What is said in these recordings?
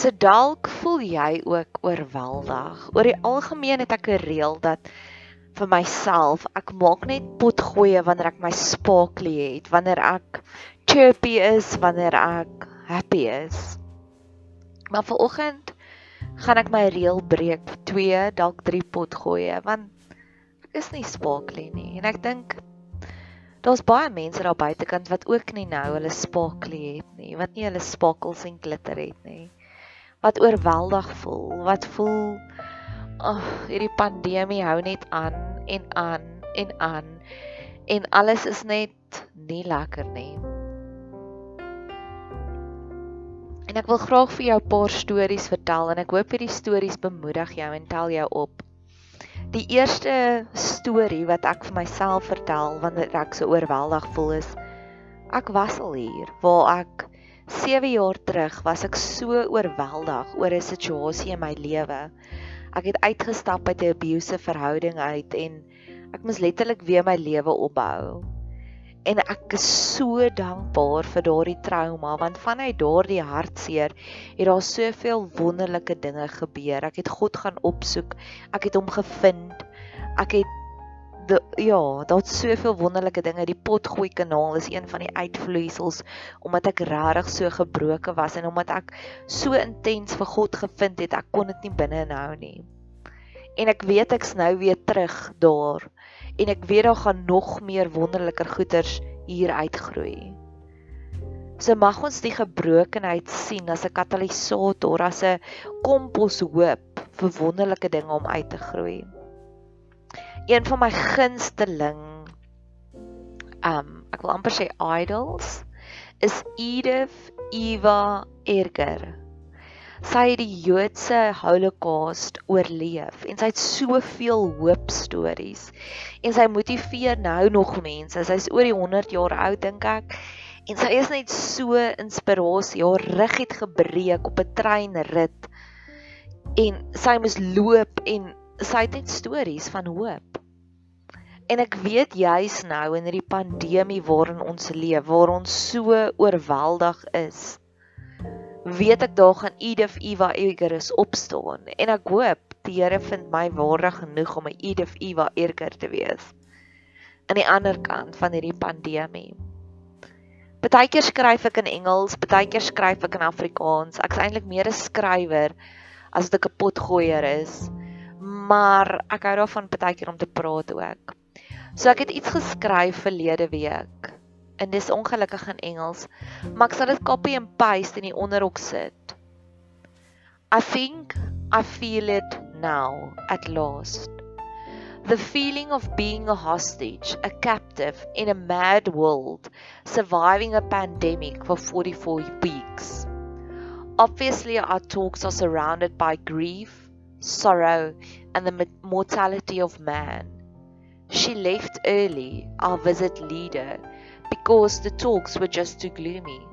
So dalk voel jy ook oorweldig. Oor die algemeen het ek 'n reël dat vir myself, ek maak net potgoeie wanneer ek my sparkly het, wanneer ek chirpy is, wanneer ek happy is. Maar vanoggend gaan ek my reël breek, 2, dalk 3 potgoeie, want ek is nie sparkly nie en ek dink daar's baie mense daar buitekant wat ook nie nou hulle sparkly het nie, wat nie hulle sparkles en glitter het nie wat oorweldig voel, wat voel ag, oh, hierdie pandemie hou net aan en aan en aan en alles is net nie lekker nie. En ek wil graag vir jou 'n paar stories vertel en ek hoop hierdie stories bemoedig jou en tel jou op. Die eerste storie wat ek vir myself vertel wanneer ek so oorweldig voel is ek was al hier waar ek 7 jaar terug was ek so oorweldig oor 'n situasie in my lewe. Ek het uitgestap uit 'n abusive verhouding uit en ek moes letterlik weer my lewe opbou. En ek is so dankbaar vir daardie trauma want vanuit daardie hartseer het daar soveel wonderlike dinge gebeur. Ek het God gaan opsoek. Ek het hom gevind. Ek het de, ja, daar's soveel wonderlike dinge. Die potgooi kanaal is een van die uitvloeisels omdat ek regtig so gebroken was en omdat ek so intens vir God gevind het, ek kon dit nie binne hou nie. En ek weet ek's nou weer terug daar en ek weet daar gaan nog meer wonderliker goeders hier uitgroei. So mag ons die gebrokenheid sien as 'n katalisator, as 'n kompos hoop vir wonderlike dinge om uit te groei een van my gunsteling um ek wil amper sê idols is Edith Eva Eger. Sy het die Joodse Holocaust oorleef en sy het soveel hoop stories en sy motiveer nou nog mense. Sy's oor die 100 jaar oud dink ek. En sy is net so inspirasie. Haar rug het gebreek op 'n treinrit en sy moes loop en sy het net stories van hoop. En ek weet juis nou in hierdie pandemie waarin ons leef, waar ons so oorweldig is, weet ek daar gaan Edith Eva Eger opstaan en ek hoop die Here vind my waardig genoeg om 'n Edith Eva Eger te wees aan die ander kant van hierdie pandemie. Partykeer skryf ek in Engels, partykeer skryf ek in Afrikaans. Ek's eintlik meer 'n skrywer as wat ek 'n potgooier is. Maar ek hou daarvan partykeer om te praat ook. So ek het iets geskryf verlede week. En dis ongelukkig in Engels, maar ek sal dit copy and paste in die onderhoek sit. I think I feel it now at last. The feeling of being a hostage, a captive in a mad world, surviving a pandemic for 44 weeks. Obviously, our talks are surrounded by grief, sorrow, and the mortality of man. She left early, our visit leader, because the talks were just too gloomy.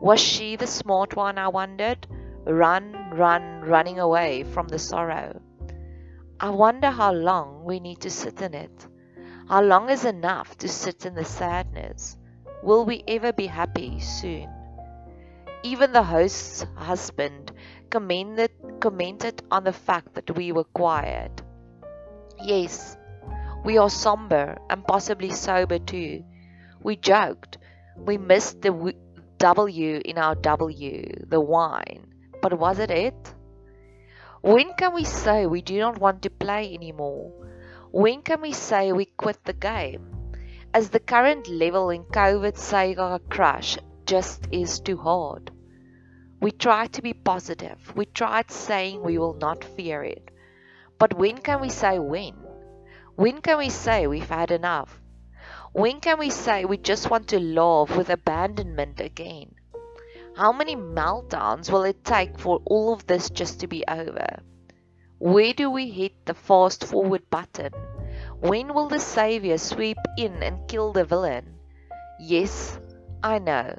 Was she the smart one, I wondered? Run, run, running away from the sorrow. I wonder how long we need to sit in it. How long is enough to sit in the sadness? Will we ever be happy soon? Even the host's husband commented, commented on the fact that we were quiet. Yes, we are somber and possibly sober too. We joked. We missed the W in our W, the wine. But was it it? When can we say we do not want to play anymore? When can we say we quit the game? As the current level in COVID saga crash just is too hard. We tried to be positive. We tried saying we will not fear it. But when can we say when? When can we say we've had enough? When can we say we just want to love with abandonment again? How many meltdowns will it take for all of this just to be over? Where do we hit the fast forward button? When will the Savior sweep in and kill the villain? Yes, I know.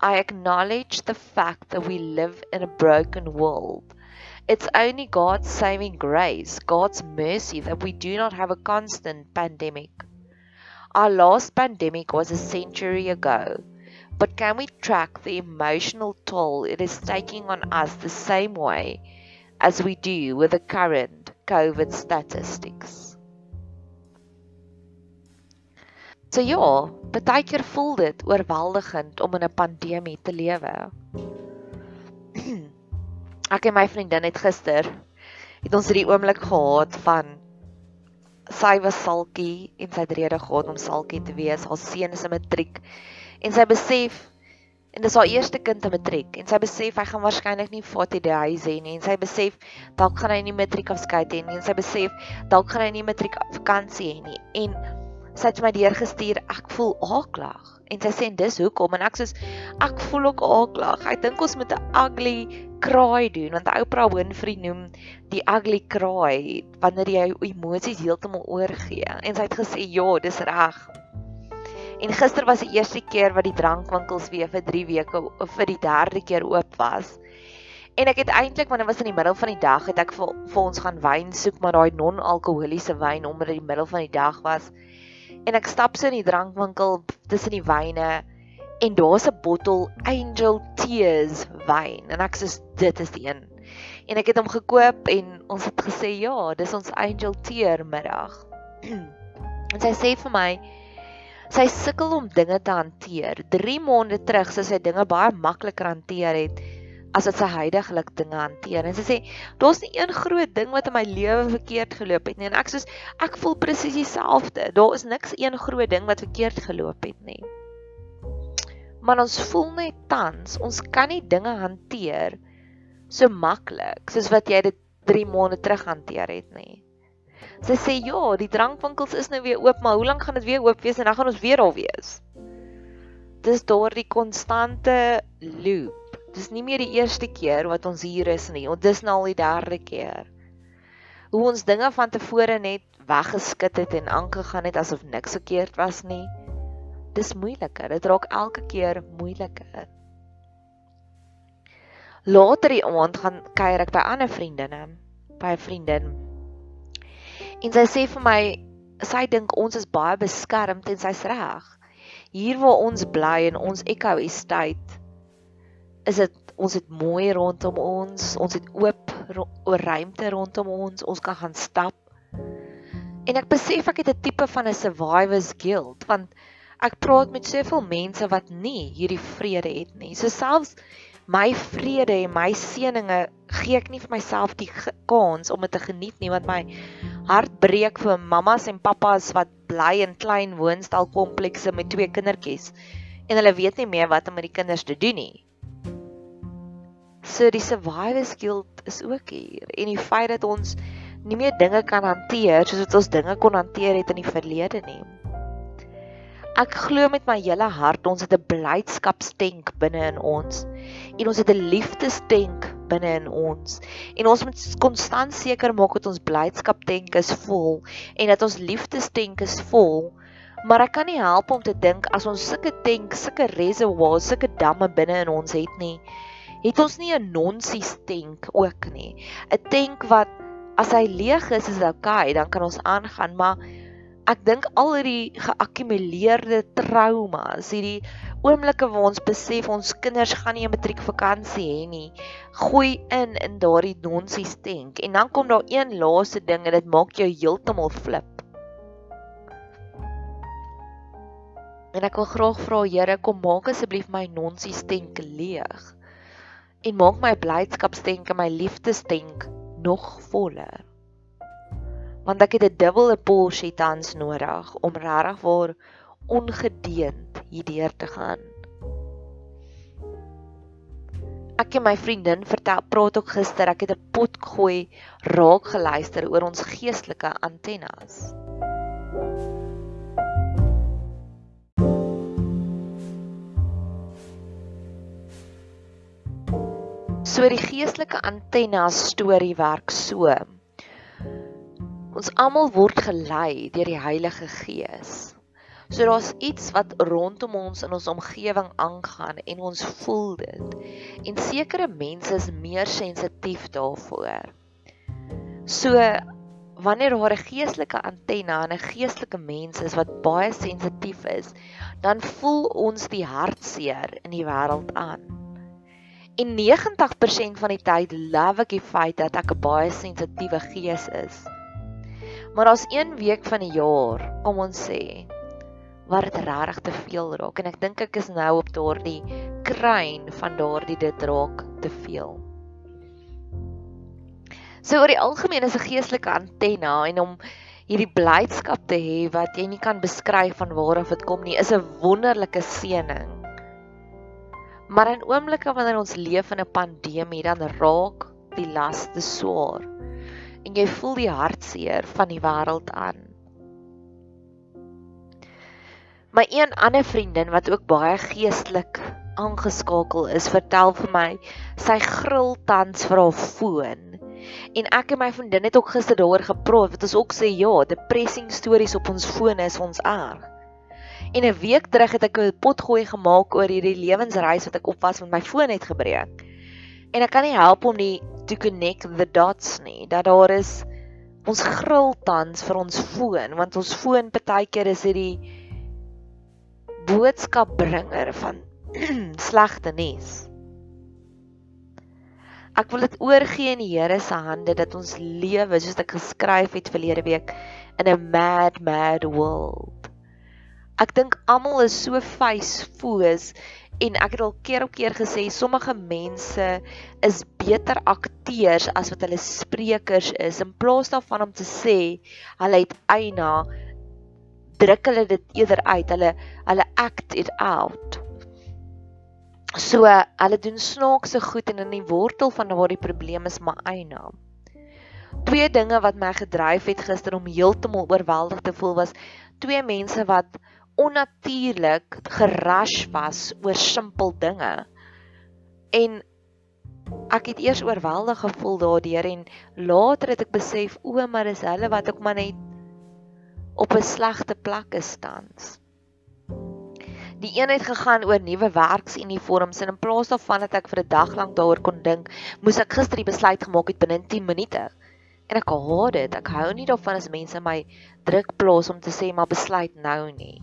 I acknowledge the fact that we live in a broken world. It's only God's saving grace, God's mercy, that we do not have a constant pandemic. Our last pandemic was a century ago, but can we track the emotional toll it is taking on us the same way as we do with the current COVID statistics? So ja, baie keer voel dit oorweldigend om in 'n pandemie te lewe. Ek en my vriendin het gister het ons hierdie oomblik gehad van sy was salkie en sy het rede gehad om salkie te wees. Haar seun is in matriek en sy besef en dis haar eerste kind in matriek en sy besef hy gaan waarskynlik nie vat die huis hê nie en sy besef dalk gaan hy nie matriek afskeid hê nie en sy besef dalk gaan hy nie matriek vakansie hê nie en sy het my deurgestuur ek voel aaklag en sy sê dis hoekom en ek sê ek voel ook aaklag ek dink ons moet 'n ugly cry doen want Oprah Winfrey noem die ugly cry wanneer jy emosies heeltemal oorgee. En sy het gesê ja dis reg. En gister was die eerste keer wat die drankwinkels weer vir 3 weke of vir die derde keer oop was. En ek het eintlik wanneer was in die middel van die dag het ek vir, vir ons gaan wyn soek maar daai non-alkoholiese wyn omdat dit die middel van die dag was. En ek stap so in die drankwinkel tussen die wyne en daar's 'n bottel Angel Tears wyn en ek sê dit is die een. En ek het hom gekoop en ons het gesê ja, dis ons Angel Tear middag. en sy sê vir my sy sukkel om dinge te hanteer. 3 maande terug sê sy dinge baie makliker hanteer het as wat sy heidaglik dinge hanteer. En sy sê, daar's nie een groot ding wat in my lewe verkeerd geloop het nie. En ek sê, ek voel presies dieselfde. Daar is niks een groot ding wat verkeerd geloop het nie. Maar ons voel net tans, ons kan nie dinge hanteer so maklik soos wat jy dit 3 maande terug hanteer het nie. Sy sê ja, die drankwinkels is nou weer oop, maar hoe lank gaan dit weer oop wees en dan gaan ons weer al wees? Dis daardie konstante loop Dis nie meer die eerste keer wat ons hier is nie. Ons dis nou al die derde keer. Hoe ons dinge van tevore net weggeskit het en aangegaan het asof niks verkeerd was nie. Dis moeiliker. Dit raak elke keer moeiliker. Later die aand gaan kuier ek by ander vriendinne, by 'n vriendin. En sy sê vir my sy dink ons is baie beskermd en sy's reg. Hier waar ons bly in ons Echo Estate is dit ons het mooi rondom ons, ons het oop oor ruimte rondom ons, ons kan gaan stap. En ek besef ek het 'n tipe van 'n survivor's guilt want ek praat met soveel mense wat nie hierdie vrede het nie. So selfs my vrede en my seëninge gee ek nie vir myself die kans om dit te geniet nie want my hart breek vir mammas en pappas wat bly in klein woonstelkomplekse met twee kindertjies en hulle weet nie meer wat om met die kinders te doen nie. So die survivor's guilt is ook hier en die feit dat ons nie meer dinge kan hanteer soos wat ons dinge kon hanteer het in die verlede nie. Ek glo met my hele hart ons het 'n blydskapstenk binne in ons en ons het 'n liefdestenk binne in ons. En ons moet konstant seker maak dat ons blydskap tank is vol en dat ons liefdestank is vol. Maar ek kan nie help om te dink as ons sulke tank, sulke reservoirs, sulke damme binne in ons het nie, het ons nie 'n nonsies tank ook nie. 'n Tank wat as hy leeg is, is dit oukei, okay, dan kan ons aangaan, maar ek dink al hierdie geakkumuleerde traumas, hierdie oomblikke waar ons besef ons kinders gaan nie 'n matriekvakansie hê nie, gooi in in daardie nonsies tank. En dan kom daar een laaste ding en dit maak jou heeltemal flip. En ek wil graag vra Here, kom maak asseblief my nonsies tank leeg. En maak my blydskapstank en my liefdestank nog voller want ek het 'n dubbele porsie tans nodig om regtig waar ongedeend hierdeur te gaan. Ek en my vriendin vertel praat ook gister ek het 'n pot gooi raak geluister oor ons geestelike antennes. So die geestelike antennes storie werk so. Ons almal word gelei deur die Heilige Gees. So daar's iets wat rondom ons in ons omgewing aangaan en ons voel dit. En sekere mense is meer sensitief daarvoor. So wanneer daar 'n geestelike antenne en 'n geestelike mens is wat baie sensitief is, dan voel ons die hartseer in die wêreld aan. En 90% van die tyd love ek die feit dat ek 'n baie sensitiewe gees is. Maar as een week van die jaar kom ons sê wat dit regtig te veel raak en ek dink ek is nou op daardie kruin van daardie dit raak te veel. So oor die algemeen is 'n geestelike antenne en om hierdie blydskap te hê wat jy nie kan beskryf van waar af dit kom nie, is 'n wonderlike seëning. Maar in oomblikke wanneer ons leef in 'n pandemie, dan raak die las te swaar en jy voel die hartseer van die wêreld aan. My een ander vriendin wat ook baie geestelik aangeskakel is, vertel vir my sy gril tans vir haar foon. En ek en my vriendin het ook gister daaroor gepraat wat ons ook sê ja, depressing stories op ons fone is ons erg. En 'n week terug het ek 'n potgooi gemaak oor hierdie lewensreis wat ek op was met my foon het gebreek. En ek kan nie help om die to connect the dots nie dat daar is ons gril tans vir ons foon want ons foon partykeer is hierdie boodskapbringer van slegte nuus. Ek wil dit oorgee in die Here se hande dat ons lewe soos ek geskryf het verlede week in 'n mad mad world. Ek dink almal is so face foos en ek het al keer op keer gesê sommige mense is beter akteurs as wat hulle sprekers is. In plaas daarvan om te sê hulle het eina druk hulle dit eerder uit. Hulle hulle act it out. So hulle doen snaakse goed en in die wortel van waar die probleem is maar eina. Twee dinge wat my gedryf het gister om heeltemal oorweldig te voel was twee mense wat onnatuurlik gerush was oor simpel dinge. En ek het eers oorweldig gevoel daardeur en later het ek besef o, maar dis hulle wat ek maar net op 'n slegte plek staan. Die een het gegaan oor nuwe werksuniforms en in plaas daarvan dat ek vir 'n dag lank daaroor kon dink, moes ek gister die besluit gemaak het binne 10 minute. En ek haat dit. Ek hou nie daarvan as mense my druk plaas om te sê maar besluit nou nie.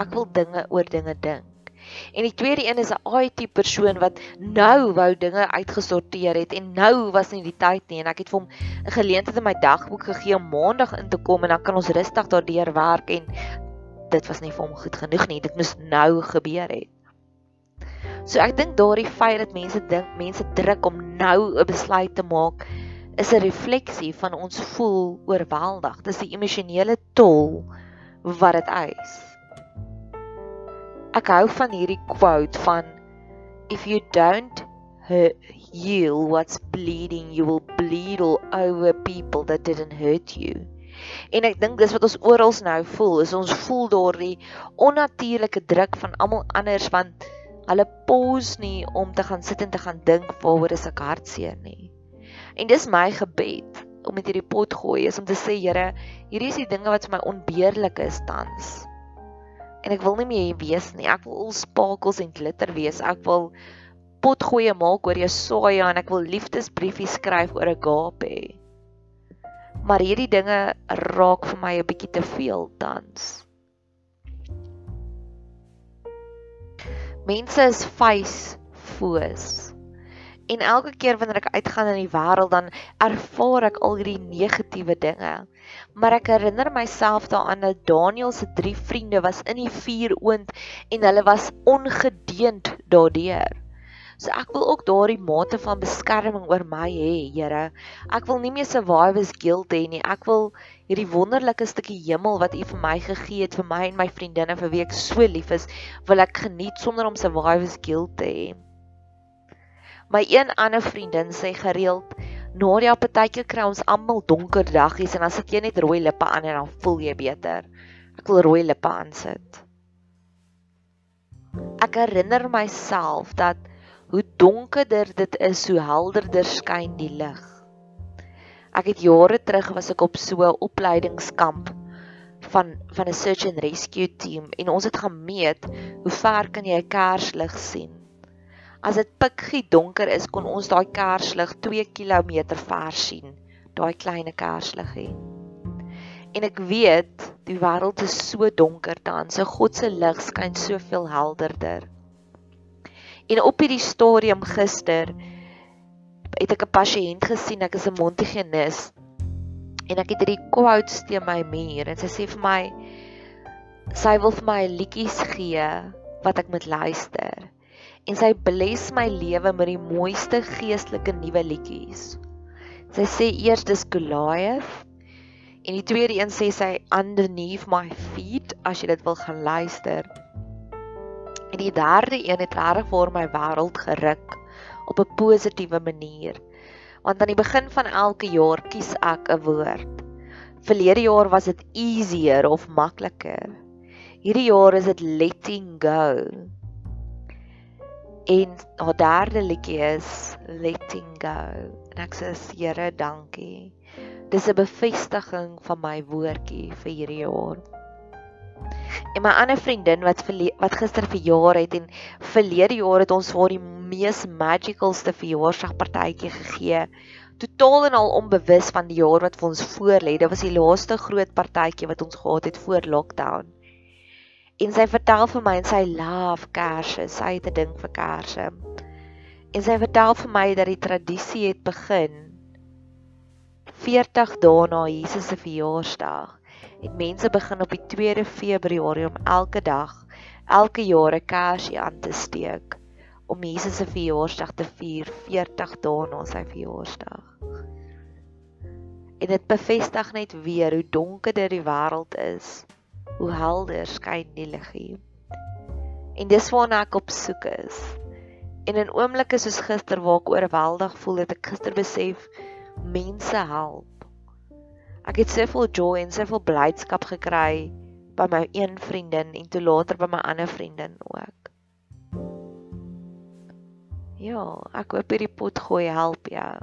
Ek wil dinge oor dinge dink. En die tweede een is 'n IT persoon wat nou wou dinge uitgesorteer het en nou was nie die tyd nie en ek het vir hom 'n geleentheid in my dagboek gegee om maandag in te kom en dan kan ons rustig daardeur werk en dit was nie vir hom goed genoeg nie. Dit moes nou gebeur het. So ek dink daardie feit dat mense dink mense druk om nou 'n besluit te maak is 'n refleksie van ons voel oorweldig. Dis die emosionele tol wat dit eis. Ek hou van hierdie quote van if you don't heal what's bleeding you will bleed all over people that didn't hurt you. En ek dink dis wat ons oral nou voel, is ons voel daardie onnatuurlike druk van almal anders want Hulle pause nie om te gaan sit en te gaan dink waaroor is ek hartseer nie. En dis my gebed om met hierdie pot gooi is om te sê Here, hierdie is die dinge wat vir my onbeheerlik is tans. En ek wil nie meer hier wees nie. Ek wil spakels en glitter wees. Ek wil potgoeie maak oor Jesaja en ek wil liefdesbriefies skryf oor agape. Maar hierdie dinge raak vir my 'n bietjie te veel tans. Mense is face foes. En elke keer wanneer ek uitgaan in die wêreld dan ervaar ek al hierdie negatiewe dinge. Maar ek herinner myself daaraan dat Daniël se drie vriende was in die vuur oond en hulle was ongedeend daardeur. So ek wil ook daardie mate van beskerming oor my hê, Here. Ek wil nie meer survivors guilt hê nie. Ek wil hierdie wonderlike stukkie hemel wat U vir my gegee het vir my en my vriendinne vir wie ek so lief is, wil ek geniet sonder om survivors guilt te hê. My een ander vriendin sê gereeld, "Nadia, partykeer kry ons almal donker daggies en dan sit jy net rooi lippe aan en dan voel jy beter." Ek wil rooi lippe aansit. Ek herinner myself dat hoe donkerder dit is, hoe helderder skyn die lig. Ek het jare terug was ek op so 'n opleidingskamp van van 'n search and rescue team en ons het gemeet hoe ver kan jy 'n kerslig sien. As dit pikgie donker is, kon ons daai kerslig 2 km ver sien, daai klein kersliggie. En ek weet, die wêreld is so donker dan, so God se lig skyn soveel helderder. En op hierdie stadium gister het ek 'n pasiënt gesien, ek is 'n Montigenis. En ek het hierdie quotes teen my muur en sy sê vir my sy wil vir my liedjies gee wat ek moet luister. En sy bless my lewe met die mooiste geestelike nuwe liedjies. Sy sê eers dis Goliath en die tweede een sê sy underneath my feet as jy dit wil gaan luister. En die derde een het regtig vir my wêreld geruk op 'n positiewe manier. Want aan die begin van elke jaar kies ek 'n woord. Verlede jaar was dit easier of makliker. Hierdie jaar is dit letting go. En haar derde liedjie is letting go. En ek sê Here, dankie. Dis 'n bevestiging van my woordjie vir hierdie jaar. En my ander vriendin wat wat gister verjaar het en verlede jaar het ons vir die mees magicalste verjaarsdagpartytjie gegee. Totaal en al onbewus van die jaar wat vir ons voorlê. Dit was die laaste groot partytjie wat ons gehad het voor lockdown. En sy vertel vir my en sy love kersse. Sy het 'n ding vir kersse. En sy vertel vir my dat die tradisie het begin 40 dae na Jesus se verjaarsdag het mense begin op die 2de Februarie om elke dag, elke jaar 'n kersie aan te steek om Jesus se verjaarsdag te vier 40 dae na sy verjaarsdag. En dit bevestig net weer hoe donker die wêreld is, hoe helder skyn die liggie. En dis waarna ek op soek is. En in oomblikke soos gister waar ek oorweldig voel, het ek gister besef mense help. Ek het soveel joy en soveel blydskap gekry by my een vriendin en toe later by my ander vriendin ook. Ja, ek hoop hierdie pot gooi help jou.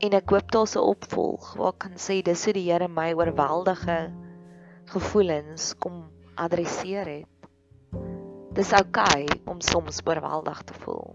En ek hoop daar's 'n opvolg waar kan sê dis hoe die Here my oorweldige gevoelens kom adresseer het. Dis oukei okay om soms oorweldig te voel.